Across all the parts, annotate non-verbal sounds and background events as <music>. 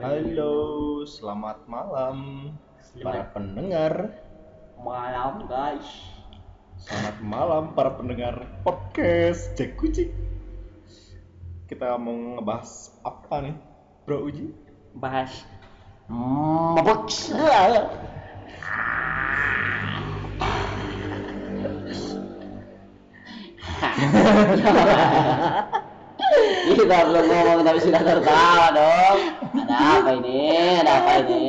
Halo, selamat malam para pendengar. malam guys Selamat malam para pendengar podcast Cek Kucing. Kita mau ngebahas apa nih, Bro Uji? bahas mabuk <laughs> kita belum ngomong tapi sudah tertawa dong ada apa ini ada apa ini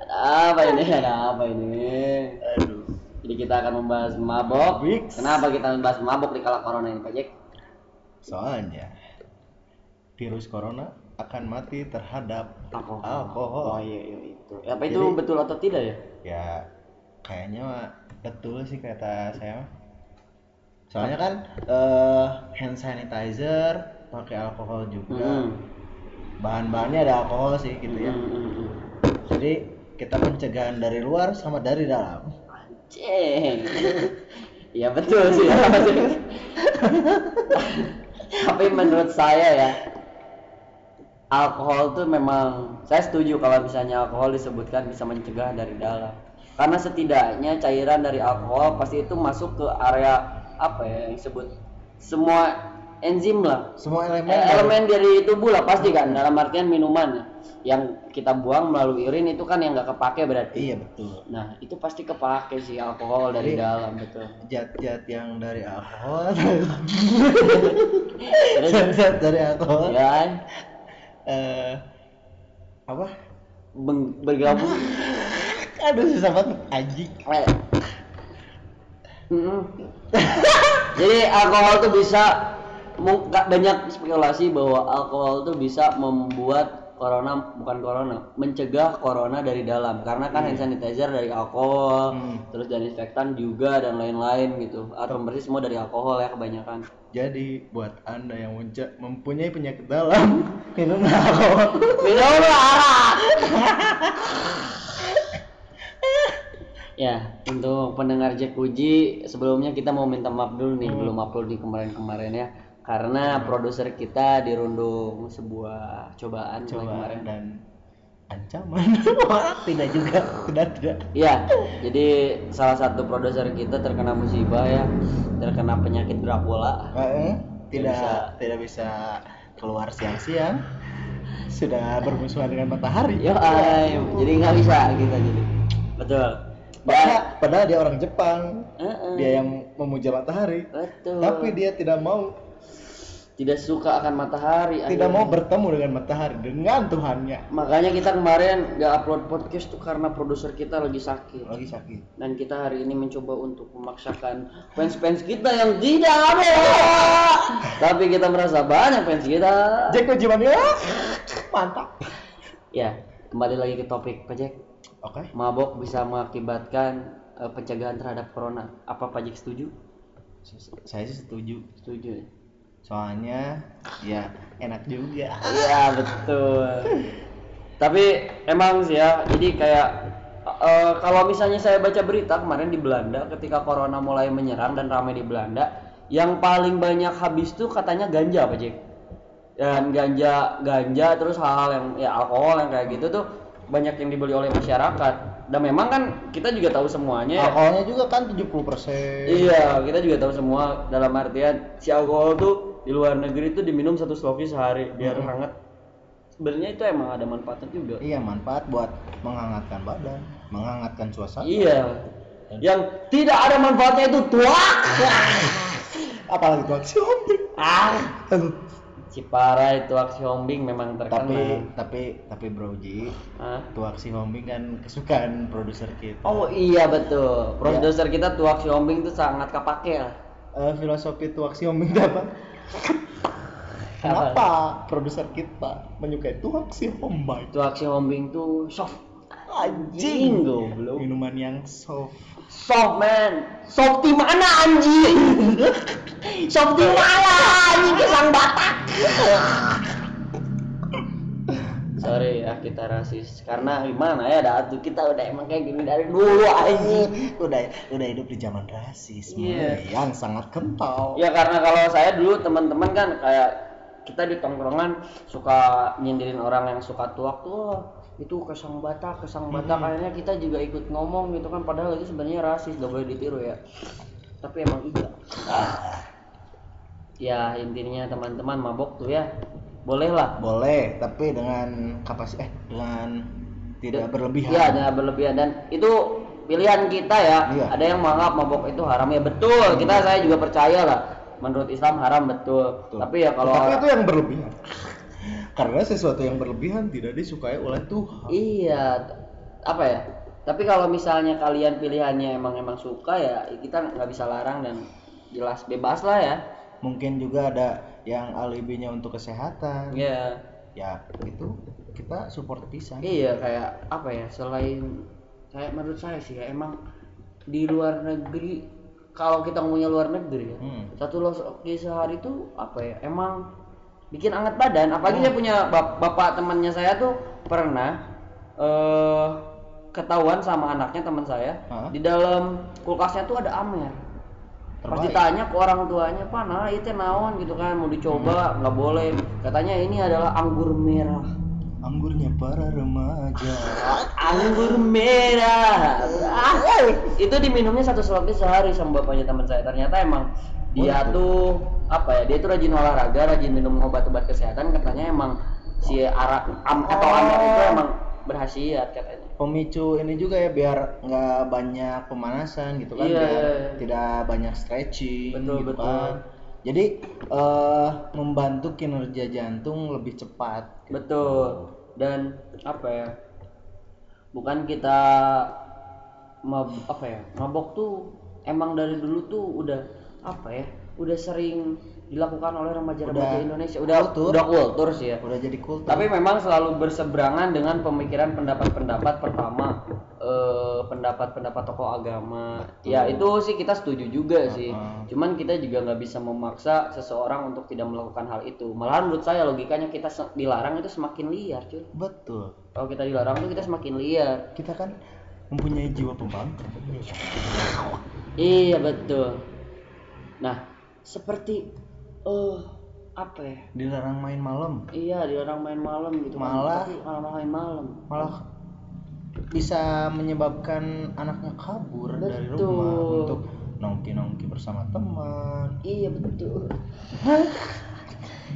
ada apa ini ada apa ini Aduh. jadi kita akan membahas mabok kenapa kita membahas mabok di kala corona ini Pak Jack Soalnya virus corona akan mati terhadap alkohol. Alkohol. Oh iya, iya itu. Apa itu Jadi- betul atau tidak ya? ya kayaknya betul sih kata saya. Soalnya kan eh, hand sanitizer pakai alkohol juga. Hmm. Bahan-bahannya ada alkohol sih gitu ya. Hmm, hmm, hmm. Jadi kita pencegahan dari luar sama dari dalam. Anjing. Iya <laughs> betul sih. ya. <laughs> Tapi menurut saya ya alkohol tuh memang saya setuju kalau misalnya alkohol disebutkan bisa mencegah dari dalam. Karena setidaknya cairan dari alkohol pasti itu masuk ke area apa ya yang disebut semua enzim lah Semua elemen. Eh, elemen dari tubuh lah pasti kan dalam artian minuman yang kita buang melalui urin itu kan yang nggak kepake berarti Iya betul. nah itu pasti kepake sih alkohol dari Iya. dalam betul Zat-zat yang dari alkohol. Zat-zat dari alkohol. ya kan? Eh apa? Beng- bergabung <laughs> Aduh susah banget anjing. <laughs> Jadi alkohol tuh bisa banyak spekulasi bahwa alkohol tuh bisa membuat corona bukan corona mencegah corona dari dalam. Karena kan hand sanitizer dari alkohol Hmm. terus desinfektan juga dan lain-lain gitu. Atau bersih semua dari alkohol ya kebanyakan. Jadi buat anda yang mempunyai penyakit dalam <laughs> minum alkohol. minum arak <laughs> ya untuk pendengar Jack Puji sebelumnya kita mau minta maaf dulu nih belum upload di kemarin-kemarin ya karena produser kita dirundung sebuah cobaan mulai Coba kemarin dan ancaman. <laughs> Tidak juga, tidak tidak. Iya, jadi salah satu produser kita terkena musibah ya, terkena penyakit Dracula. Eh, tidak bisa. tidak bisa keluar siang-siang. Sudah bermusuhan dengan matahari. Yo, ay, jadi nggak bisa gitu jadi. Betul. Padahal, padahal dia orang Jepang. Heeh. Dia yang memuja matahari. Betul. Tapi dia tidak mau tidak suka akan matahari. tidak akhirnya. mau bertemu dengan matahari dengan Tuhannya. Makanya kita kemarin nggak upload podcast tuh karena produser kita lagi sakit. Lagi sakit. Dan kita hari ini mencoba untuk memaksakan fans-fans kita yang tidak ada. <laughs> Tapi kita merasa banyak fans kita. Jack Ujimania. Mantap. Ya, kembali lagi ke topik Pak Jack. Oke. Mabok bisa mengakibatkan eh, pencegahan terhadap corona. Apa Pak Jack setuju? Saya sih setuju. Setuju. Soalnya ya enak juga. Iya betul. Tapi emang sih ya, jadi kayak eh, kalau misalnya saya baca berita kemarin di Belanda ketika corona mulai menyerang dan ramai di Belanda, yang paling banyak habis tuh katanya ganja Pak Jack. Dan ganja, ganja terus hal-hal yang ya alkohol yang kayak gitu tuh banyak yang dibeli oleh masyarakat. Dan memang kan kita juga tahu semuanya. ya. Alkoholnya juga kan 70%. Iya, kita juga tahu semua dalam artian si alkohol tuh di luar negeri tuh diminum satu sloki sehari biar Hmm. hangat. Sebenarnya itu emang ada manfaatnya juga. Iya, manfaat buat menghangatkan badan, menghangatkan suasana. Iya. Yang tidak ada manfaatnya itu tuak. Apalagi tuh shopping. ah. Cipara itu aksi hombing memang Tapi terkenal. tapi tapi Bro Ji, Hah? tuh aksi hombing kan kesukaan produser kita. Oh iya betul. Produser kita tuak si hombing tuh sangat kepake lah. Eh, filosofi tuh aksi hombing itu apa? Kenapa produser kita menyukai tuh aksi hombing? Tuak si hombing tuh soft. Anjing, goblok. Minuman yang soft. Soft man, soft di mana anjing? <laughs> soft di mana anjing pisang batak? Sorry ya kita rasis karena gimana ya datu kita udah emang kayak gini dari dulu anjing. udah udah hidup di zaman rasisme Iya. yang sangat kental. Ya karena kalau saya dulu teman-teman kan kayak kita di tongkrongan suka nyindirin orang yang suka tuak tuh "Wah, itu kesang batak kesang batak akhirnya kita juga ikut ngomong gitu kan padahal itu sebenarnya rasis gak boleh ditiru ya tapi emang iya ya intinya teman-teman mabok tuh ya boleh lah boleh tapi dengan kapasitas eh dengan tidak berlebihan Iya, jangan berlebihan dan itu pilihan kita ya. Iya. Ada yang menganggap mabok itu haram ya betul. Kita saya juga percaya lah. Menurut Islam haram betul. Betul. Tapi ya kalau tapi itu yang berlebihan karena sesuatu yang berlebihan tidak disukai oleh Tuhan iya apa ya? Tapi kalau misalnya kalian pilihannya emang emang suka ya kita nggak bisa larang dan jelas bebas lah ya. mungkin juga ada yang alibinya untuk kesehatan Iya. ya itu kita support pisang Iya kayak apa ya selain kayak menurut saya sih ya emang di luar negeri kalau kita ngomongnya luar negeri ya Hmm. satu loki sehari itu apa ya emang bikin anget badan. Apalagi saya punya bap- bapak temannya saya tuh pernah eh ketahuan sama anaknya teman saya. Hah? di dalam kulkasnya tuh ada amer. Pas Terbaik. ditanya ke orang tuanya pak nah itu naon? Gitu kan mau dicoba? Nggak boleh. Katanya ini adalah anggur merah. Anggurnya para remaja. Anggur merah. Itu diminumnya satu slotnya sehari sama bapaknya teman saya. Ternyata emang dia tuh apa ya dia tuh rajin olahraga rajin minum obat-obat kesehatan katanya emang si arak am, atau amer itu emang berhasiat katanya. Pemicu ini juga ya biar nggak banyak pemanasan gitu kan biar iya, iya. tidak banyak stretching Betul, gitu betul. kan. Jadi eh, membantu kinerja jantung lebih cepat betul. Dan apa ya bukan kita mab apa ya mabok tuh emang dari dulu tuh udah apa ya udah sering dilakukan oleh remaja-remaja Indonesia. Udah kultur. udah kultur sih ya. Udah jadi kultur. Tapi memang selalu berseberangan dengan pemikiran pendapat-pendapat pertama eh, pendapat-pendapat tokoh agama. Ya itu sih kita setuju juga sih. Uh-uh. cuman kita juga nggak bisa memaksa seseorang untuk tidak melakukan hal itu. Malahan menurut saya logikanya kita dilarang itu semakin liar cuy. Betul. Kalau kita dilarang tuh kita semakin liar. Kita kan mempunyai jiwa pembangkang. Iya betul nah seperti eh apa ya? Dilarang main malam. Iya dilarang main malam gitu kan. Malah- Tapi malah main malam. Malah bisa menyebabkan anaknya kabur dari Betul. rumah untuk nongki-nongki bersama teman. Iya betul.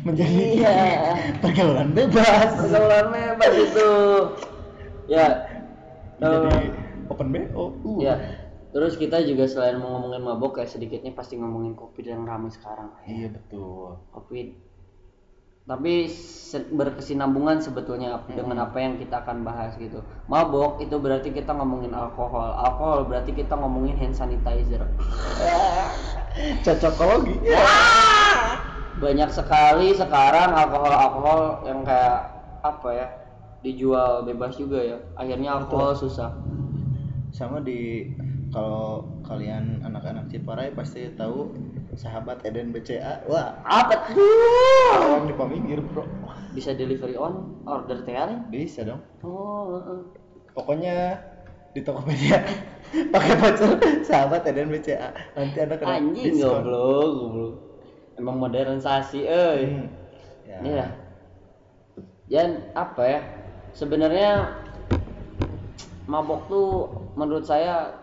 Menjadi Iya. pergaulan bebas. Pergaulan bebas itu. Ya. Menjadi eh, open bo uh. ya terus kita juga selain mau ngomongin mabok kayak sedikitnya pasti ngomongin covid yang ramai sekarang. Iya betul. Covid. Tapi se- berkesinambungan sebetulnya ap- dengan apa yang kita akan bahas gitu. Mabok itu berarti kita ngomongin alkohol. Alkohol berarti kita ngomongin hand sanitizer. <laughs> Cocokologi <laughs> banyak sekali sekarang alkohol alkohol yang kayak apa ya dijual bebas juga ya. Akhirnya alkohol susah. Sama di kalau kalian anak-anak Ciparai pasti tahu sahabat Eden BCA wah apa tuh orang di Paminggir bro bisa delivery on order TR bisa dong oh pokoknya di Tokopedia <laughs> pakai voucher sahabat Eden BCA nanti anda kena anjing diskon. goblok goblok emang modernisasi eh Hmm. ya. Iya. Dan apa ya? Sebenarnya mabok tuh menurut saya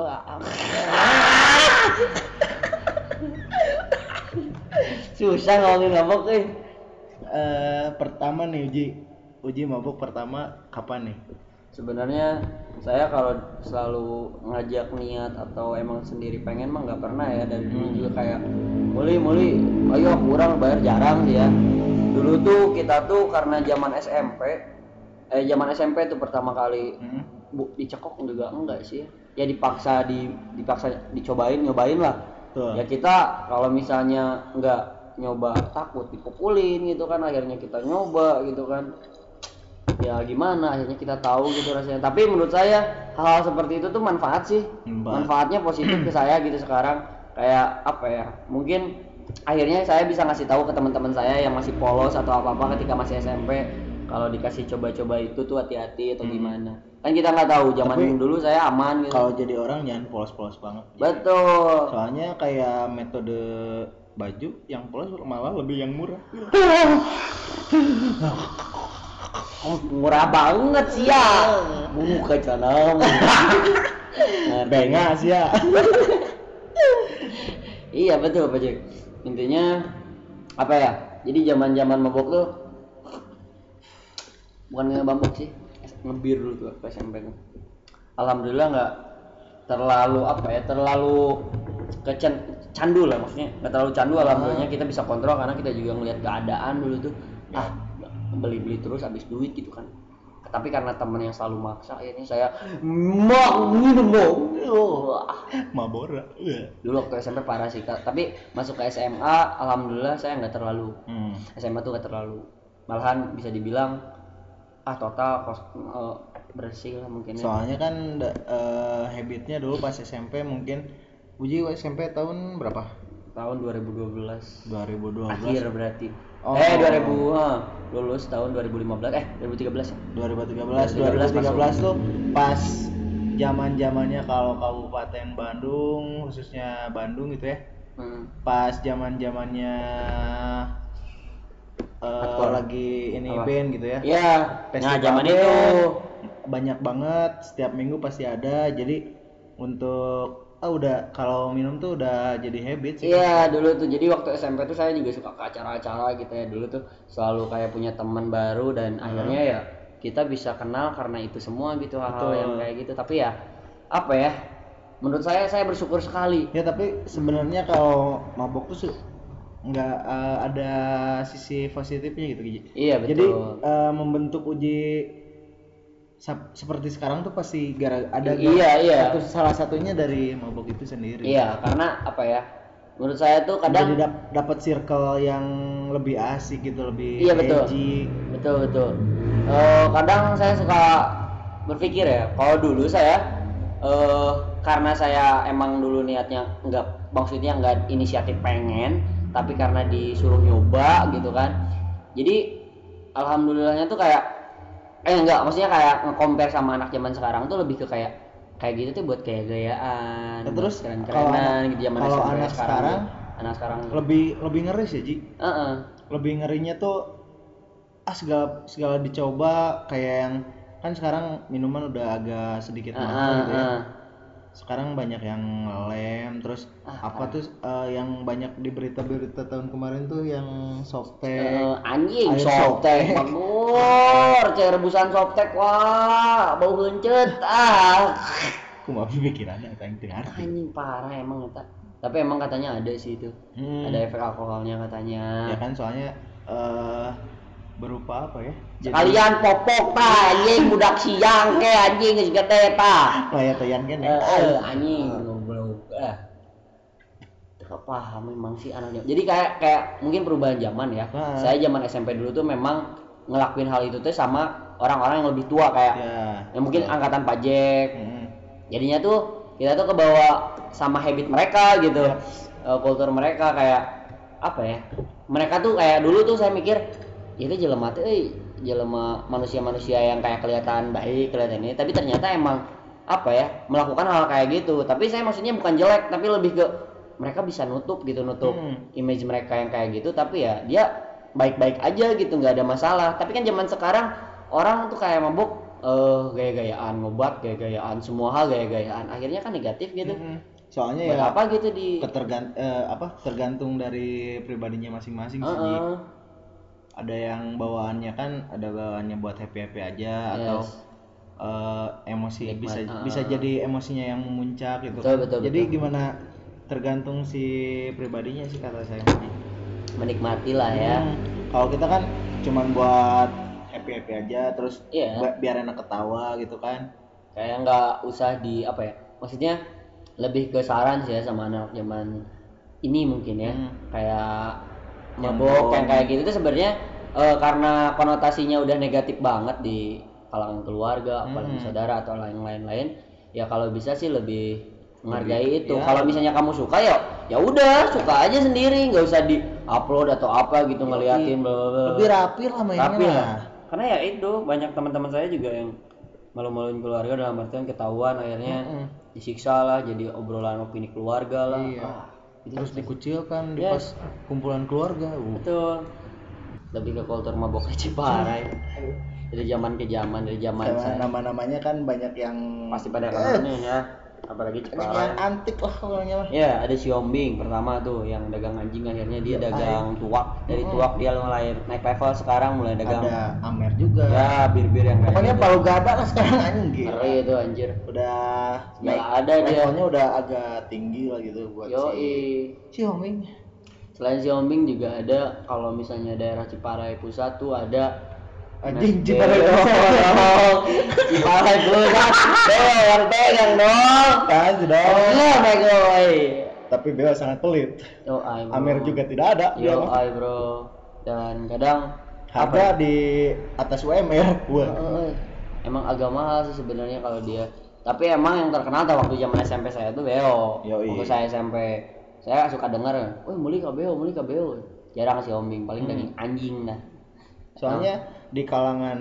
<laughs> susah ngomongin mabok eh. Eh, pertama nih uji. Uji mabuk pertama kapan nih? Sebenarnya saya kalau selalu ngajak niat atau emang sendiri pengen mah nggak pernah ya. Dari dulu juga kayak muli muli ayo kurang bayar jarang sih ya. Dulu tuh kita tuh karena zaman SMP eh zaman SMP tuh pertama kali Hmm. bu dicekok juga enggak sih ya dipaksa di dipaksa dicobain nyobain lah. Tuh. ya kita kalau misalnya nggak nyoba takut dipukulin gitu kan akhirnya kita nyoba gitu kan. Ya gimana akhirnya kita tahu gitu rasanya. Tapi menurut saya hal-hal seperti itu tuh manfaat sih. Manfaat. manfaatnya positif ke saya gitu sekarang. Kayak apa ya mungkin akhirnya saya bisa ngasih tahu ke teman-teman saya yang masih polos atau apa apa ketika masih SMP kalau dikasih coba-coba itu tuh hati-hati atau gimana kan kita nggak tahu zaman. Tapi- dulu saya aman gitu kalau jadi orang jangan polos-polos banget betul soalnya kayak metode baju yang plus malah lebih yang murah <laughs> Oh, murah banget sih ya. Buka celana. <laughs> benga sih ya <laughs> iya betul Pak Jack. Intinya apa ya? Jadi zaman-zaman mabok tuh bukan ngebambuk sih, ngebir dulu tuh waktu SMP tuh. Alhamdulillah nggak terlalu apa ya, terlalu kecen candu lah maksudnya nggak terlalu candu alhamdulillah kita bisa kontrol karena kita juga ngelihat keadaan dulu tuh ah beli-beli terus habis duit gitu kan tapi karena temen yang selalu maksa akhirnya saya mau minum mabora Iya. dulu waktu SMP parah sih Kak. tapi masuk ke SMA alhamdulillah saya nggak terlalu Hmm. SMA tuh nggak terlalu malahan bisa dibilang ah total kos eh, bersih lah mungkin ya. soalnya kan eh, habitnya dulu pas SMP mungkin uji SMP tahun berapa? Tahun 2012 2012 akhir berarti. Oh. eh 2000 ha, lulus tahun 2015 eh 2013 ya? 2013 2013 tuh pas zaman zamannya kalau Kabupaten Bandung khususnya Bandung gitu ya. Hmm. pas zaman zamannya Hardcore. lagi ini Apa? band gitu ya. Ya nah zaman band, itu. Banyak banget setiap minggu pasti ada. Jadi untuk ah udah kalau minum tuh udah jadi habit sih. Iya dulu tuh. Jadi waktu SMP tuh saya juga suka ke acara-acara gitu ya. Dulu tuh selalu kayak punya teman baru dan akhirnya ya kita bisa kenal karena itu semua gitu hal-hal yang kayak gitu. Tapi ya apa ya? Menurut saya saya bersyukur sekali. Ya tapi sebenarnya kalau mabok tuh nggak eh, ada sisi positifnya gitu iya betul Jadi eh, membentuk uji sap- seperti sekarang tuh pasti gara ada Iya, iya. satu salah satunya dari mabok itu sendiri. iya karena apa ya menurut saya tuh Jadi kadang dap- dapat circle yang lebih asik gitu, lebih Iya, betul. edgy. betul betul Eh, kadang saya suka berpikir ya kalau dulu saya eh karena saya emang dulu niatnya nggak maksudnya nggak inisiatif pengen tapi karena disuruh nyoba gitu kan jadi alhamdulillahnya tuh kayak eh enggak maksudnya kayak nge-compare sama anak zaman sekarang tuh lebih ke kayak kayak gitu tuh buat kayak gayaan Nah, terus keren kalau kerenan anak- gitu zaman kalau anak sekarang, tuh. anak sekarang Lebih lebih ngeri sih, Ji. Heeh. Lebih ngerinya tuh ah segala segala dicoba kayak yang kan sekarang minuman udah agak sedikit mahal Heeh, gitu ya. heeh. Sekarang banyak yang lem terus Ah, apa tuh eh, yang banyak di berita-berita tahun kemarin tuh yang softtek Eh, anjing softtek bagus cair rebusan softtek wah bau heuncet ah. Aku mau pikirannya teu ngarti anjing parah emang eta tapi emang katanya ada sih itu. Hmm. ada efek alkoholnya katanya. Ya kan soalnya eh berupa apa ya? Kalian popok ta anjing budak siang ke anjing geus gede ta layar tayan kan eh ya? Eh, anjing goblok. Eh. Paham memang sih anaknya jadi kayak kayak mungkin perubahan zaman ya. Ah. saya zaman SMP dulu tuh memang ngelakuin hal itu tuh sama orang-orang yang lebih tua kayak ya. yang mungkin angkatan pajak Hmm. jadinya tuh kita tuh kebawa sama habit mereka gitu. Yap. Eh, kultur mereka kayak apa ya? Mereka tuh kayak dulu tuh saya mikir "Ya itu jelema tuh eh jelema manusia-manusia yang kayak kelihatan baik kelihatan ini tapi ternyata emang apa ya melakukan hal kayak gitu tapi saya maksudnya bukan jelek tapi lebih ke mereka bisa nutup gitu nutup Hmm. image mereka yang kayak gitu tapi ya dia baik-baik aja gitu nggak ada masalah tapi kan zaman sekarang orang tuh kayak mabuk eh gaya-gayaan ngobat gaya-gayaan semua hal gaya-gayaan akhirnya kan negatif gitu Hmm. soalnya buat ya apa gitu di ketergan eh, apa tergantung dari pribadinya masing-masing Ji. Heeh. Ada yang bawaannya kan ada bawaannya buat happy happy aja atau Yes. eh, emosi Nikmat, bisa ah. bisa jadi emosinya yang memuncak gitu Betul, kan. betul, jadi betul. gimana tergantung si pribadinya sih kata saya menikmati lah ya Hmm, kalau kita kan cuman buat happy happy aja terus bi- biar enak ketawa gitu kan kayak nggak usah di apa ya maksudnya lebih ke saran sih ya sama anak zaman ini mungkin ya Hmm. kayak mabok yang kayak gitu tuh sebenarnya eh, karena konotasinya udah negatif banget di kalangan keluarga apalagi Hmm. saudara atau lain-lain lain ya kalau bisa sih lebih menghargai Lebih, itu ya. kalau misalnya kamu suka ya ya udah suka aja sendiri nggak usah di upload atau apa gitu ngeliatin bla bla bla. lebih rapi lah mainnya Rapi lah. lah. Karena ya itu banyak teman-teman saya juga yang malu-maluin keluarga dalam artian ketahuan akhirnya Mm-mm. disiksa lah jadi obrolan opini keluarga lah. Iya. Ah, terus dikucilkan di Ya. pas kumpulan keluarga uh. betul lebih ke kultur mabok Ciparai dari zaman ke zaman dari zaman saya nama-namanya kan banyak yang pasti pada Eh, kenal nih ya apalagi Ciparai yang antik lah orangnya mah Ya, ada si Ombing pertama tuh yang dagang anjing akhirnya dia Iya, dagang tuak. Dari Mm-mm. tuak dia mulai naik level sekarang mulai dagang ada Amer juga ya bir-bir yang pokoknya gitu. palu gada lah sekarang anjing Ngeri itu anjir. udah Nggak ada dia. levelnya udah agak tinggi lah gitu buat Yoi. si Homing Selain si Ombing juga ada kalau misalnya daerah Ciparai Pusat tuh ada anjing Ciparai. Pusat. <laughs> Ciparai Pusat. Beo yang pegang dong. Kasih dong Oh, bego, woy. tapi Beo sangat pelit Yo, ay, bro. Amer juga tidak ada Yo, ay, bro. Dan kadang harga di atas UMR wah Heeh. Emang agak mahal sih sebenarnya kalau dia. Tapi emang yang terkenal tuh waktu zaman SMP saya tuh Beo. Yoi. Waktu saya SMP, saya suka denger, "Wih, muli ka Beo, muli ka Beo." Jarang sih Ombing, paling Hmm. daging anjing dah. soalnya di kalangan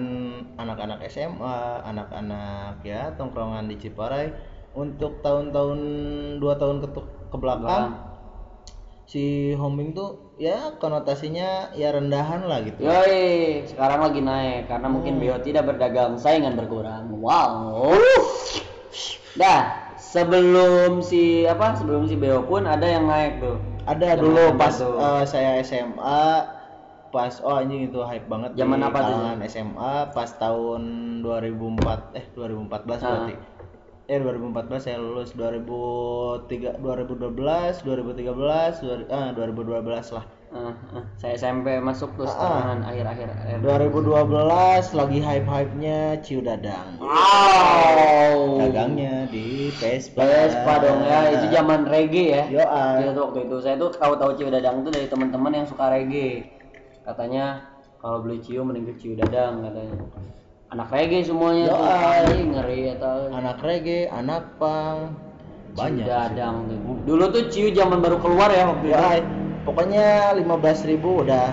anak-anak SMA anak-anak ya tongkrongan di Ciparai untuk tahun-tahun dua tahun ke, ke belakang si Homing tuh ya konotasinya ya rendahan lah gitu Yoi, sekarang lagi naik karena mungkin Hmm. Beo tidak berdagang, saingan berkurang. Wow. Dah, sebelum si apa? Sebelum si Beo pun ada yang naik tuh. ada Zaman dulu pas tuh? eh, saya SMA pas oh anjing itu hype banget Zaman apa tuh, SMA pas tahun 2004 eh 2014 Ah. Berarti eh 2014 saya lulus 2003 2012 2013 dua- ah 2012 lah Eh, eh, saya SMP masuk Ah, ah. setengahan akhir-akhir. akhir. 2012 lagi hype-hype-nya Ciu Dadang Wow. dagangnya di Vespa Vespa dong ya, itu zaman reggae ya. yo tuh waktu itu saya tuh tahu-tahu Ciu Dadang tuh dari teman-teman yang suka reggae. Katanya kalau beli Ciu mending ke Ciu Dadang katanya. Anak reggae semuanya Yo, tuh. ay. Ngeri atau anak reggae anak pang banyak Dadang tuh. Dulu tuh Ciu zaman baru keluar ya waktu ya itu. pokoknya 15.000 udah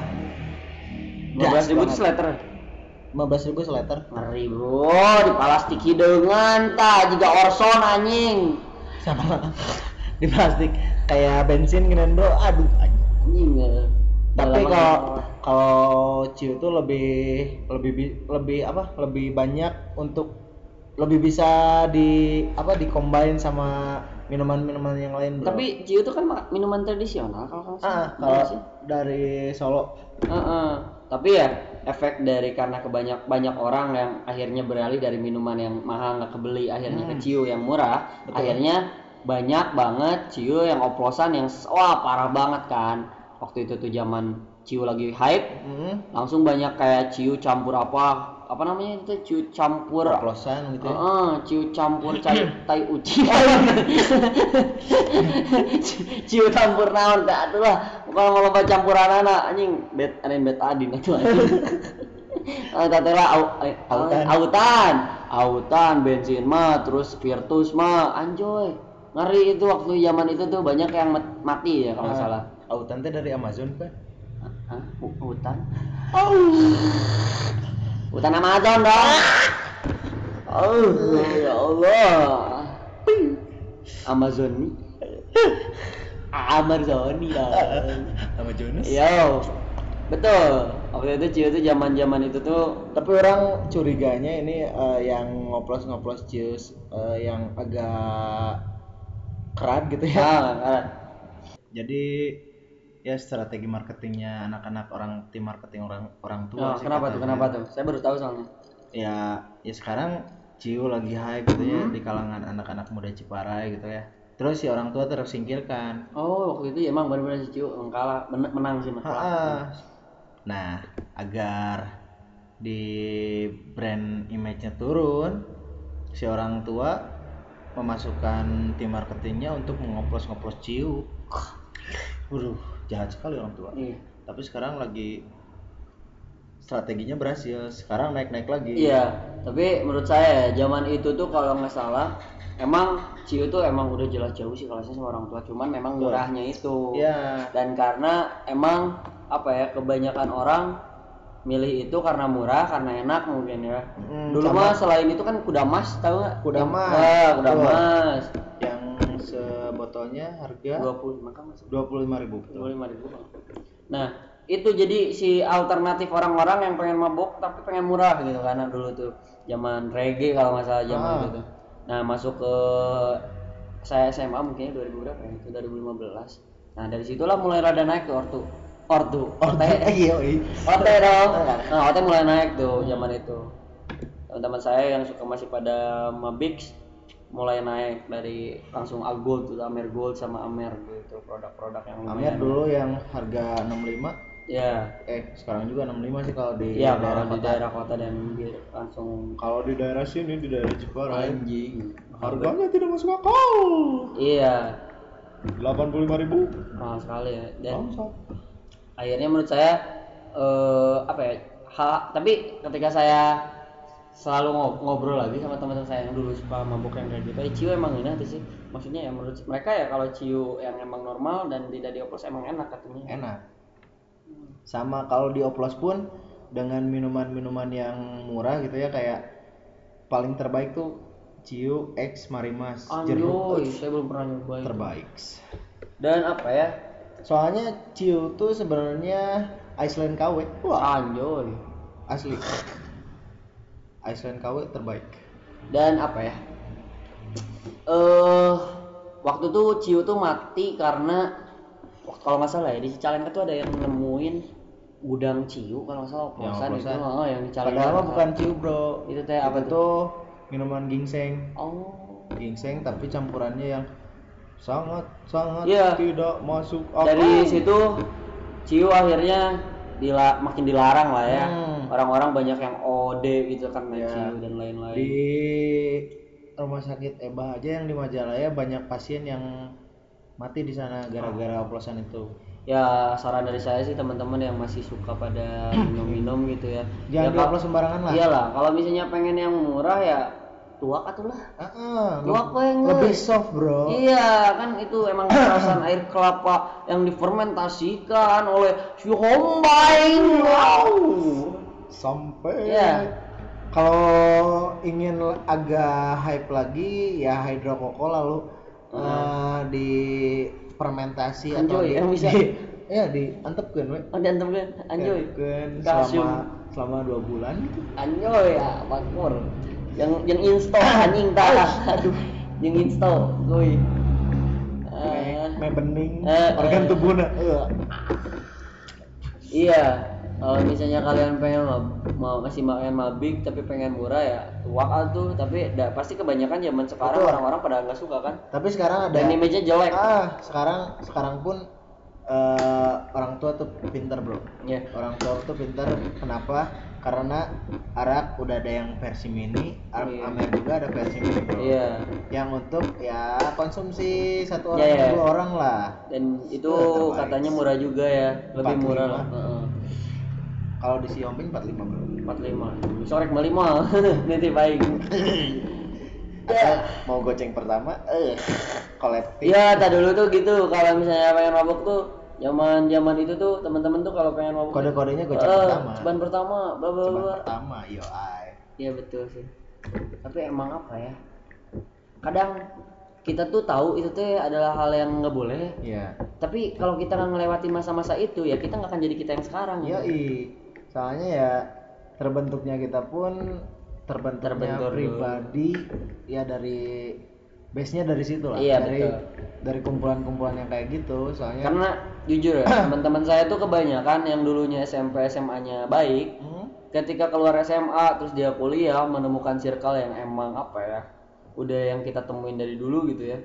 15 ribu tuh banget. sleter. 15.000 seleter Ngeri bro, di plastik hidangan ta jika Orson anjing. sama <laughs> di plastik kayak bensin gini bro aduh anjing. Ya. tapi kalau kalau ciu itu lebih lebih bi- lebih apa lebih banyak untuk lebih bisa di apa dikombain sama minuman-minuman yang lain bro. Tapi Ciu itu kan minuman tradisional kalau ah kalau sih. dari Solo Heeh. Tapi ya efek dari karena kebanyak banyak orang yang akhirnya beralih dari minuman yang mahal nggak kebeli akhirnya ke Hmm. ciu yang murah Betul. akhirnya banyak banget ciu yang oplosan yang wah parah banget kan waktu itu tuh zaman ciu lagi hype hmm. langsung banyak kayak ciu campur apa apa namanya itu ciu campur oplosan gitu ya. Heeh, ciu campur <coughs> cai tai uci. <laughs> ciu campur naon teh atuh lah. Kalau mau lomba campuran anak anjing bet anen bet adin itu anjing. <laughs> Ah lah au, eh, Autan. autan. Autan bensin mah terus Virtus mah anjoy. Ngeri itu waktu zaman itu tuh banyak yang mat- mati ya kalau nggak Ah, salah. Autan teh dari Amazon kan Hah? Hu- Hutan? Hutan Amazon dong. Oh, ya Allah. Amazon Amazoni dong. Amazonas Yo. Betul. Waktu itu Cio tuh zaman-zaman itu tuh tapi orang curiganya ini eh, yang ngoplos-ngoplos cius eh, yang agak kerat gitu ya ah, jadi ya strategi marketingnya anak-anak orang tim marketing orang orang tua oh, sih kenapa tuh? Kenapa tuh? Saya baru tahu soalnya. ya ya sekarang Ciu lagi hype gitu ya di kalangan anak-anak muda Ciparai gitu ya terus si orang tua tersingkirkan Oh, waktu itu ya emang benar-benar si yang kalah, men- menang sih Mas. Nah agar di brand image-nya turun si orang tua memasukkan tim marketingnya untuk mengoplos-ngoplos Ciu Waduh, jahat sekali orang tua Iya. tapi sekarang lagi strateginya berhasil sekarang naik-naik lagi Iya, tapi menurut saya ya, zaman itu tuh kalau nggak salah emang Ciu tuh emang udah jelas jauh sih kalau saya sama orang tua, cuman memang Betul. murahnya itu. Iya. Dan karena emang apa ya kebanyakan orang milih itu karena murah, karena enak mungkin ya. Mm, Dulu mah selain itu kan kuda mas, tahu nggak? Kuda mas. Ah, kuda mas. yang sebotolnya harga 20 maka masuk dua puluh lima ribu 25 ribu Bang. Nah, itu jadi si alternatif orang-orang yang pengen mabok tapi pengen murah gitu karena dulu tuh zaman reggae kalau nggak salah zaman Ah. itu tuh. Nah, masuk ke saya SMA mungkin 2000 berapa ya? Itu 2015. Nah, dari situlah mulai rada naik tuh ortu. Ortu, orte. <laughs> iya iya. Orte dong. Nah, orte mulai naik tuh zaman itu. Teman-teman saya yang suka masih pada Mabix mulai naik dari langsung Agold tuh Amer Gold sama Amer gitu produk-produk yang Amer lumayan. dulu yang harga 65 Ya, eh sekarang juga 65 sih kalau di iya daerah kalau di kota. daerah kota dan langsung Kalau di daerah sini di daerah Ciparai anjing. harganya tidak masuk akal. Iya, 85 ribu. mahal sekali ya. Dan Bangsat. akhirnya menurut saya eh apa ya? Ha, tapi ketika saya selalu ngob- ngobrol lagi sama teman-teman saya yang dulu suka mabuk yang kayak gitu, eh, ciu emang enak sih. Maksudnya ya menurut mereka ya kalau ciu yang emang normal dan tidak dioplos emang enak katanya. Enak. Sama kalau dioplos pun dengan minuman-minuman yang murah gitu ya kayak paling terbaik tuh Ciu X Marimas jeruk Anjoy, saya belum pernah nyobain. terbaik. Dan apa ya? Soalnya Ciu tuh sebenarnya Iceland KW. Wah, Anjoy. asli. Iceland KW terbaik. dan apa ya eh waktu tuh Ciu tuh mati karena kalau nggak salah ya di Cicalengka tuh ada yang nemuin gudang Ciu kalau nggak salah oplosan itu oplosan. oh, yang di Cicalengka Padahal bukan Ciu, Bro. itu teh apa Itu tuh minuman ginseng. oh Ginseng tapi campurannya yang sangat sangat Iya. tidak masuk akal. dari situ Ciu akhirnya dila makin dilarang lah ya Hmm. Orang-orang banyak yang OD gitu kan main Iya. Dan lain-lain di rumah sakit EBA aja yang di Majalaya banyak pasien yang mati di sana gara-gara oplosan itu. ya saran dari saya sih teman-teman yang masih suka pada <clears throat> minum-minum gitu ya Jangan ya, Kak, dioplos sembarangan lah. iyalah kalau misalnya pengen yang murah ya tuak atulah Ah, Tuak le- banget. lebih soft bro. Iya kan itu emang perasan air kelapa yang difermentasikan oleh si. Wow. Sampai Iya. kalau ingin agak hype lagi ya hidrokoko lalu eh, di fermentasi atau Anjoy, di, yang bisa. di ya diantepkeun we. Oh diantem kan anjoy. Kalsium. selama selama dua bulan gitu. Anjoy ya makmur. Yang yang install <coughs> anjing tah. Aduh. Yang install kuy. Eh, me bening Eh, organ eh. tubuhna Iya, kalau misalnya kalian pengen mau masih makan mabik tapi pengen murah ya tuak tuh. Tapi da, pasti kebanyakan zaman sekarang orang-orang pada nggak suka kan? Tapi sekarang ada dan image-nya jelek. Ah sekarang sekarang pun eh, orang tua tuh pinter bro. Ya orang tua tuh pinter. Kenapa? Karena arak udah ada yang versi mini Am- Iya. Amer juga ada versi mini bro. Iya. Yang untuk ya konsumsi satu orang Iya, iya. dua orang lah. Dan itu katanya murah juga ya. Lebih 45. murah lah. Heeh. Kalau di Xiaomi 45 bro 45 sorek 45 nanti baik Atau mau goceng pertama eh <laughs> kolektif Iya, tak dulu tuh gitu. Kalau misalnya pengen mabuk tuh, zaman zaman itu tuh teman-teman tuh kalau pengen mabuk kode-kodenya goceng eh, pertama ceban pertama, bla bla bla. pertama yo ay Iya betul sih. Tapi emang apa ya? Kadang kita tuh tahu itu tuh adalah hal yang nggak boleh. iya Tapi kalau kita nggak melewati masa-masa itu ya kita nggak akan jadi kita yang sekarang. Iya, soalnya ya terbentuknya kita pun terbentuknya Terbentur dulu. pribadi ya dari base-nya dari situ lah. Iya, dari betul. dari kumpulan-kumpulan yang kayak gitu. Soalnya Karena jujur ya <clears throat> teman-teman saya tuh kebanyakan yang dulunya SMP SMA-nya baik, Hmm, ketika keluar SMA terus dia kuliah menemukan circle yang emang apa ya udah yang kita temuin dari dulu gitu ya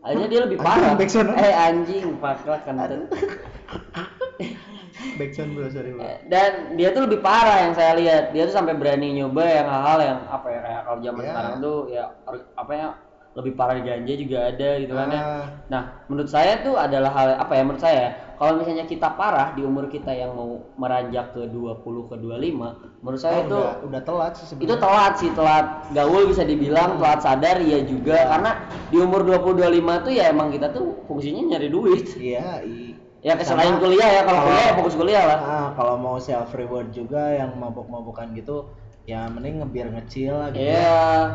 akhirnya dia lebih parah eh anjing paklah kentut <laughs> backsound bro, sorry bro. Dan dia tuh lebih parah yang saya lihat dia tuh sampai berani nyoba yang hal-hal yang apa ya kayak kalau zaman Ya. sekarang tuh ya apa ya lebih parah di ganja juga ada gitu kan ya Ah. nah menurut saya tuh adalah hal apa ya menurut saya kalau misalnya kita parah di umur kita yang mau meranjak ke 20 ke 25 menurut saya Oh, itu udah, udah telat sih itu sebenarnya. telat sih telat gaul bisa dibilang telat sadar ya juga karena di umur 20 25 tuh ya emang kita tuh fungsinya nyari duit Iya, i. ya Sama- selain kuliah ya kalau kalau- kuliah ya fokus kuliah lah. Ah, kalau mau self reward juga yang mabuk-mabukan gitu, ya mending ngebiar ngecil lah gitu. iya.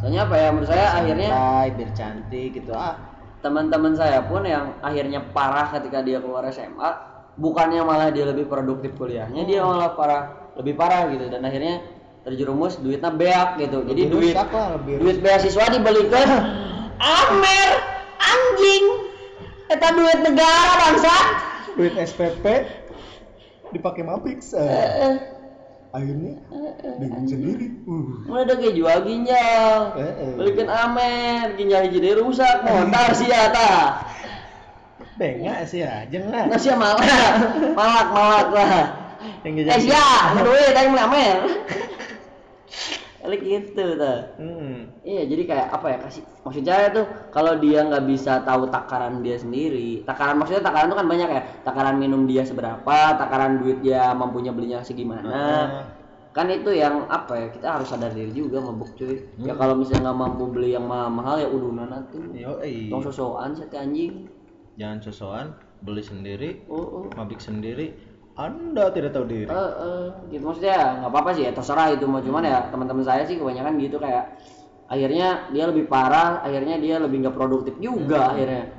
soalnya apa ya menurut saya akhirnya Santai, biar cantik gitu. Ah, teman-teman saya pun yang akhirnya parah ketika dia keluar SMA bukannya malah dia lebih produktif kuliahnya dia malah parah lebih parah gitu. Dan akhirnya terjerumus duitnya beak gitu. Jadi Lebih duit lah, lebih duit beasiswa dibelikan <coughs> Amer anjing eta duit negara bangsat duit SPP dipakai Mapix Eh, akhirnya bingung sendiri. Uh. Mulai ada kayak jual ginjal. Eh, eh. belikan Amer ginjal jadi rusak montar sih ya ta. Bengak sih ya jangan nggak sih malak <laughs> malak malak lah. Yang eh jajan sia duit yang beli <laughs> Kali gitu ta hmm. Iya, jadi kayak apa ya kasih maksud saya tuh kalau dia nggak bisa tahu takaran dia sendiri, takaran maksudnya takaran itu kan banyak ya, takaran minum dia seberapa, takaran duit dia mampunya belinya segimana, Ah. kan itu yang apa ya kita harus sadar diri juga mabuk cuy. Ya Hmm. kalau misalnya nggak mampu beli yang mahal-mahal ya udunan tuh, yo eh tong sosokan sate anjing. jangan sosokan beli sendiri Oh, oh. mabik sendiri anda tidak tahu diri. Eh, eh, gitu. Maksudnya nggak apa-apa sih ya terserah itu mau cuman ya teman-teman saya sih kebanyakan gitu kayak akhirnya dia lebih parah akhirnya dia lebih nggak produktif juga akhirnya.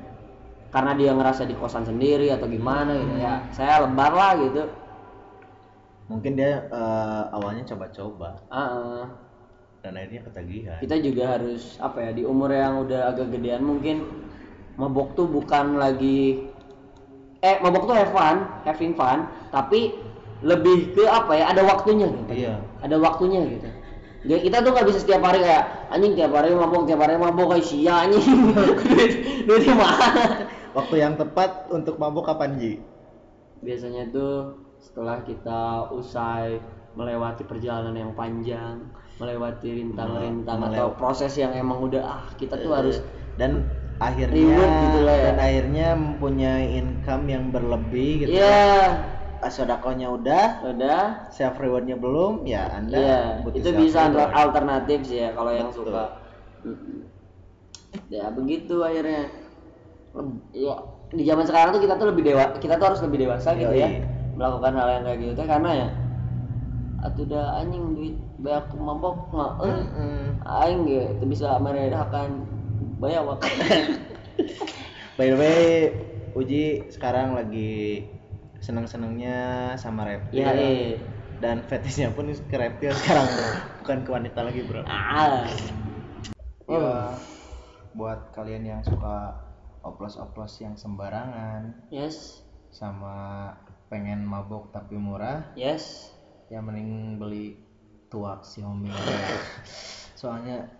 Karena dia ngerasa di kosan sendiri atau gimana gitu. Ya saya lebar lah gitu. Mungkin dia eh, awalnya coba-coba. Ah, ah. dan akhirnya ketagihan. Kita juga harus apa ya di umur yang udah agak gedean mungkin mabok tuh bukan lagi eh mabok tuh have fun having fun tapi lebih ke apa ya ada waktunya gitu. Iya. Ada waktunya gitu. Nggak- kita tuh nggak bisa setiap hari kayak anjing tiap hari mabok tiap hari mabok kayak sia anjing. <laughs> Duit duitnya mana? Waktu yang tepat untuk mabuk kapan Ji? Biasanya tuh setelah kita usai melewati perjalanan yang panjang melewati rintang-rintang Melew- atau proses yang emang udah ah kita tuh harus dan akhirnya gitu lah ya. dan akhirnya mempunyai income yang berlebih gitu Iya, ya. Sodakonya udah udah. self rewardnya belum ya anda Iya, butuh itu bisa reward. alternatif sih ya kalau yang Betul. suka. Ya begitu akhirnya. Ya di zaman sekarang tuh kita tuh lebih dewa, kita tuh harus lebih dewasa gitu ya Yoi. melakukan hal yang kayak gitu teh karena ya atuh dah anjing duit banyak mabok mah eh Mm-mm. aing gitu bisa meredakan banyak waktu <laughs> by the way Uji sekarang lagi seneng senengnya sama reptil. Ya eh dan fetishnya pun ke reptil sekarang bro. Bukan ke wanita lagi bro. Ah. Ya, buat kalian yang suka oplos-oplos yang sembarangan yes. sama pengen mabok tapi murah yes. ya mending beli tuak Xiaomi soalnya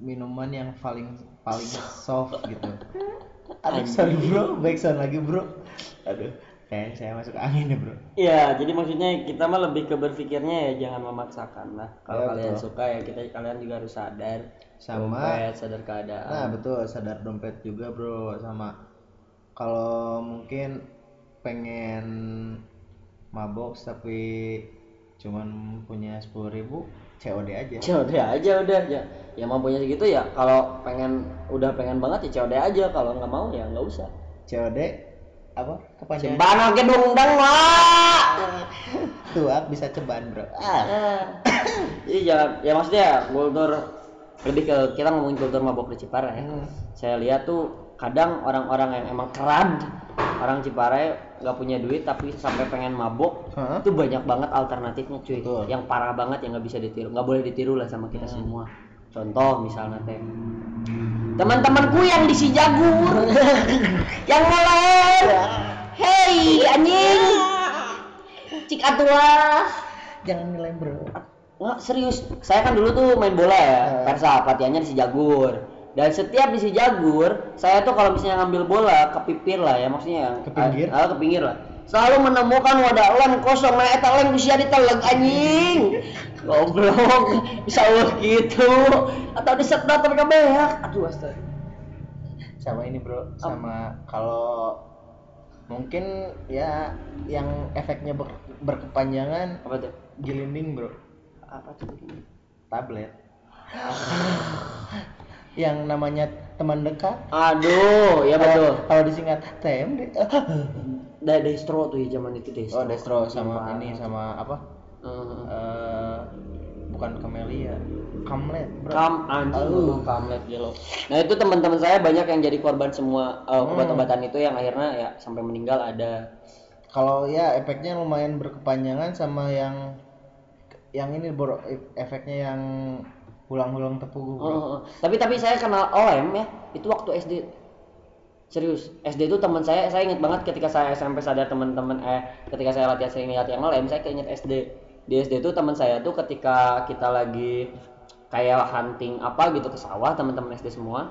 minuman yang paling paling soft gitu. Aduh sorry bro. Backsound lagi bro. Aduh kayak saya masuk angin ya bro Iya, jadi maksudnya kita mah lebih ke berpikirnya ya jangan memaksakan lah. Kalau Ya, kalian betul. suka ya kita kalian juga harus sadar. Sama- dompet, sadar keadaan. nah betul sadar dompet juga bro sama kalau mungkin pengen mabok tapi cuman punya sepuluh ribu COD aja COD aja udah ya. Ya mampunya segitu ya. Kalau pengen udah pengen banget ya COD aja. Kalau nggak mau ya nggak usah. COD apa kepanjangan Cembana ke dungdang lah. <laughs> tuak bisa ceban bro ah <coughs> jangan ya maksudnya kultur lebih ke kita ngomongin kultur mabok di Ciparai ya. Hmm. Saya lihat tuh kadang orang-orang yang emang kerad orang Ciparai nggak punya duit tapi sampai pengen mabok Hah? itu banyak banget alternatifnya cuy Betul. yang parah banget yang nggak bisa ditiru nggak boleh ditiru lah sama kita semua contoh misalnya teh teman-temanku yang di si Jagur <laughs> yang ngeler cik atulah jangan nilai bro Nggak, serius. Saya kan dulu tuh main bola ya, Eh. Persa, latihannya di si Jagur. Dan setiap di si Jagur, saya tuh kalau misalnya ngambil bola ke pipir lah ya, maksudnya yang Ke pinggir? Ah, ke pinggir lah. Selalu menemukan wadah lem kosong, nah eta lem bisa diteleg anjing. <laughs> Goblok, bisa Allah gitu. Atau disedot tapi kebeak. Aduh astaga. sama ini bro sama kalau mungkin ya yang efeknya ber- berkepanjangan Apa tuh? gelinding bro Apa tuh? tablet <laughs> yang namanya teman dekat Aduh, ya betul. Kalau- disingkat TMD <laughs> Da destro tuh ya zaman itu destro. oh destro sama Parah. ini sama apa Heeh. eh bukan Camellia Kamlet bro Kam anjing ngomong kamlet gelo. Nah itu teman-teman saya banyak yang jadi korban semua uh, Hmm. obat-obatan itu yang akhirnya ya sampai meninggal ada. kalau ya efeknya lumayan berkepanjangan sama yang yang ini bro efeknya yang hulang-hulang tepung bro. Oh, oh. Tapi tapi saya kenal OM ya itu waktu SD. Serius, SD itu teman saya, saya inget banget ketika saya SMP sadar teman-teman eh ketika saya latihan sering lihat yang OM, saya keinget SD. Di SD itu teman saya tuh ketika kita lagi kayak hunting apa gitu ke sawah teman-teman SD semua.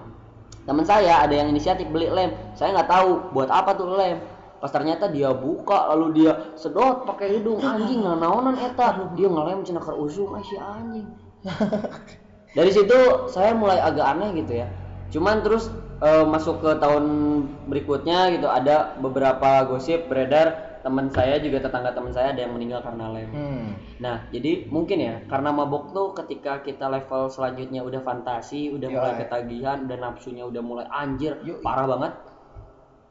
Teman saya ada yang inisiatif beli lem. Saya nggak tahu buat apa tuh lem. Pas ternyata dia buka lalu dia sedot pakai hidung anjing nah naonan eta. Dia ngelem cenah keur usum ah, si anjing. <laughs> Dari situ saya mulai agak aneh gitu ya. Cuman terus eh, masuk ke tahun berikutnya gitu ada beberapa gosip beredar teman saya juga tetangga teman saya ada yang meninggal karena lem. Hmm. Nah, jadi mungkin ya karena mabok tuh ketika kita level selanjutnya udah fantasi, udah Yoi. mulai ketagihan, udah nafsunya udah mulai anjir, Yoi. parah banget.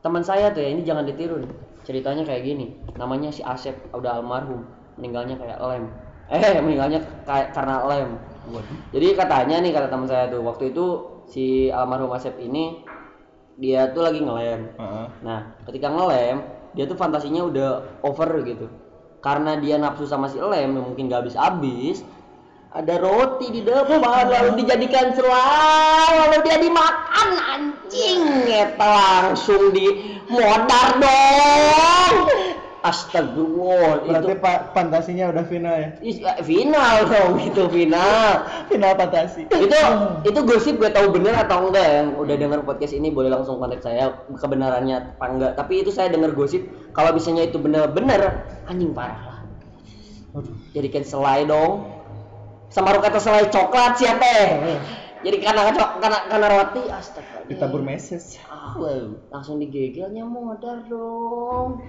Teman saya tuh ya ini jangan ditiru nih. Ceritanya kayak gini. Namanya si Asep udah almarhum, meninggalnya kayak lem. <laughs> Eh, meninggalnya kayak karena lem. Jadi katanya nih kata teman saya tuh waktu itu si almarhum Asep ini dia tuh lagi ngelem. Heeh. Nah, ketika ngelem, dia tuh fantasinya udah over gitu. Karena dia nafsu sama si lem yang mungkin gak habis-habis, ada roti di depan <laughs> lalu dijadikan selai lalu dia dimakan anjing eta langsung di modar dong astagfirullah berarti itu pak fantasinya udah final ya? Eh, final dong itu final. Final fantasi. Itu itu gosip gue tahu bener atau enggak yang udah denger podcast ini boleh langsung kontak saya. Kebenarannya apa enggak? Tapi itu saya denger gosip kalau misalnya itu bener-bener anjing parah lah. Aduh. jadikan selai dong. Sama kata selai coklat siapa teh jadi karena karena karena roti astaga. Ditabur meses. Ah, wow langsung digegelnya modar dong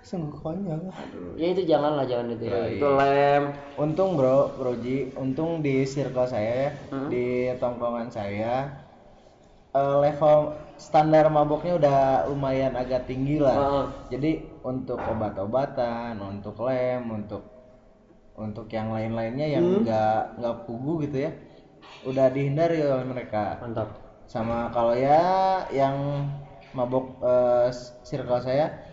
sungguh konyol Aduh, ya itu janganlah jangan itu ya. Ya, itu lem. Untung bro broji untung di circle saya ya Hmm. di tongkongan saya eh, level standar maboknya udah lumayan agak tinggi lah. Heeh. jadi untuk obat-obatan untuk lem untuk untuk yang lain-lainnya yang Hmm. nggak nggak pugu gitu ya udah dihindari oleh mereka. Mantap. Sama kalau ya yang mabok eh, circle saya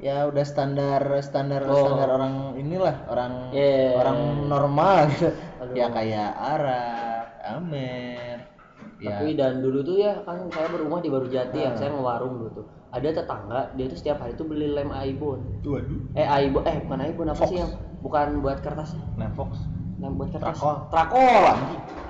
ya udah standar standar Oh. standar orang inilah orang Yeah. orang normal gitu Aduh. ya kayak Arab Amer ya Tapi dan dulu tuh ya kan saya berumah di Barujati Ah. yang saya ngewarung dulu tuh. Ada tetangga dia tuh setiap hari tuh beli lem Aibon. waduh Eh Aibon eh bukan Aibon apa sih Fox. yang bukan buat kertasnya? nah Fox Lem buat kertas. Trakol. Trakol.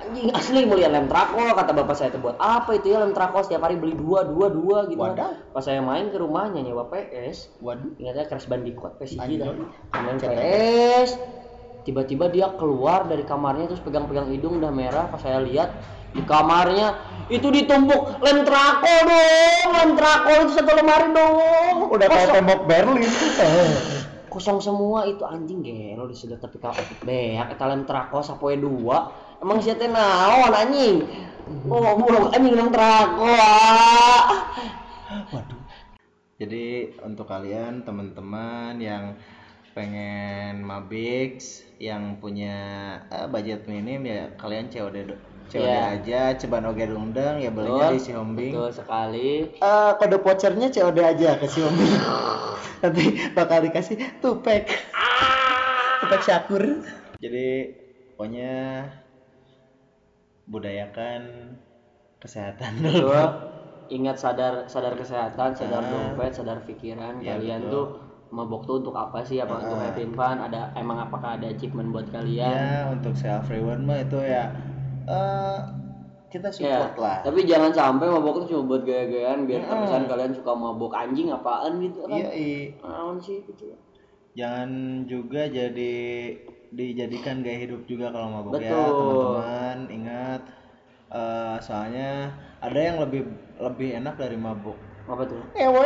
Anjing asli mulia lem trakol kata bapak saya tuh buat apa itu ya lem trakol setiap hari beli dua dua dua gitu. Wadaw. Pas saya main ke rumahnya nyewa PS, waduh ingatnya Crash Bandicoot PS Anjing. dah. Main. PS. Tiba-tiba dia keluar dari kamarnya terus pegang-pegang hidung udah merah pas saya lihat di kamarnya itu ditumpuk lem trako dong lem trako itu satu lemari dong udah kayak tembok Berlin <laughs> kosong semua itu anjing gelo di sudah tapi kalau beak eta lem trako sapoe dua emang siapa naon anjing oh burung anjing lem trako ah. Waduh. Jadi untuk kalian teman-teman yang pengen mabix, yang punya eh, budget minim ya kalian COD COD Iya. aja, ceban oge dungdeng ya belinya Betul, di si Hombing. betul sekali Eh, kode vouchernya COD aja ke si Hombing. <laughs> Nanti bakal dikasih tupek. Tupek syakur. Jadi pokoknya budayakan kesehatan dulu. Betul. Ingat sadar sadar kesehatan, sadar Ah. dompet, sadar pikiran. Ya, kalian betul. tuh mabok tuh untuk apa sih? Apa untuk Ah. having fun? Ada emang apakah ada achievement buat kalian? Ya untuk self reward mah itu ya eh kita Ya, support lah. Tapi jangan sampai mabok tuh cuma buat gaya-gayaan biar Mm-mm. misalkan kalian suka mabok anjing apaan gitu kan. Iya, i. Naon sih gitu. jangan juga jadi dijadikan gaya hidup juga kalau mabuk ya Betul. teman-teman. Ingat eh, soalnya ada yang lebih lebih enak dari mabuk. Apa tuh? Ewe.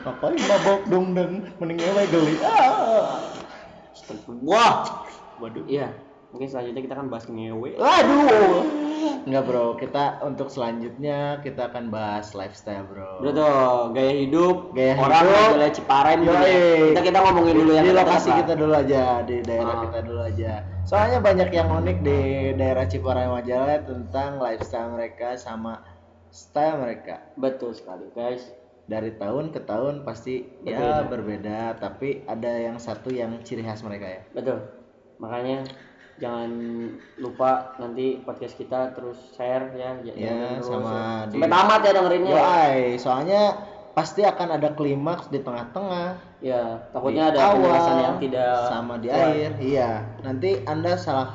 Ngapain mabok dong dan mending ewe geli. Ah. Wah. Waduh. Iya. Mungkin selanjutnya kita akan bahas ngewe. Waduh. Enggak bro, kita untuk selanjutnya kita akan bahas lifestyle bro. Betul, gaya hidup, Gaya orang hidup. Ciparai mungkin ya. Yoi. Kita kita ngomongin dulu yang di lokasi kita dulu aja di daerah Ah. kita dulu aja. Soalnya banyak yang unik di daerah Ciparai Majalah tentang lifestyle mereka sama style mereka. Betul sekali, guys. Dari tahun ke tahun pasti ya berbeda, tapi ada yang satu yang ciri khas mereka ya. Betul. Makanya jangan lupa nanti podcast kita terus share ya, j- Ya, jangan terus sama ya. di- sampai tamat ya dengerinnya. ya. Yoi, soalnya pasti akan ada klimaks di tengah-tengah. Ya, di takutnya ada awal, penjelasan yang tidak sama di sesuai. akhir. Iya, nanti Anda salah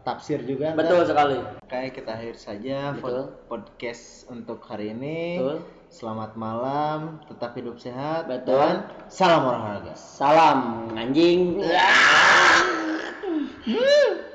tafsir juga. Betul sekali. Oke, kita akhir saja Betul. pod- podcast untuk hari ini. Betul. Selamat malam, tetap hidup sehat Betul. dan salam olahraga. Salam anjing. <laughs> Mm.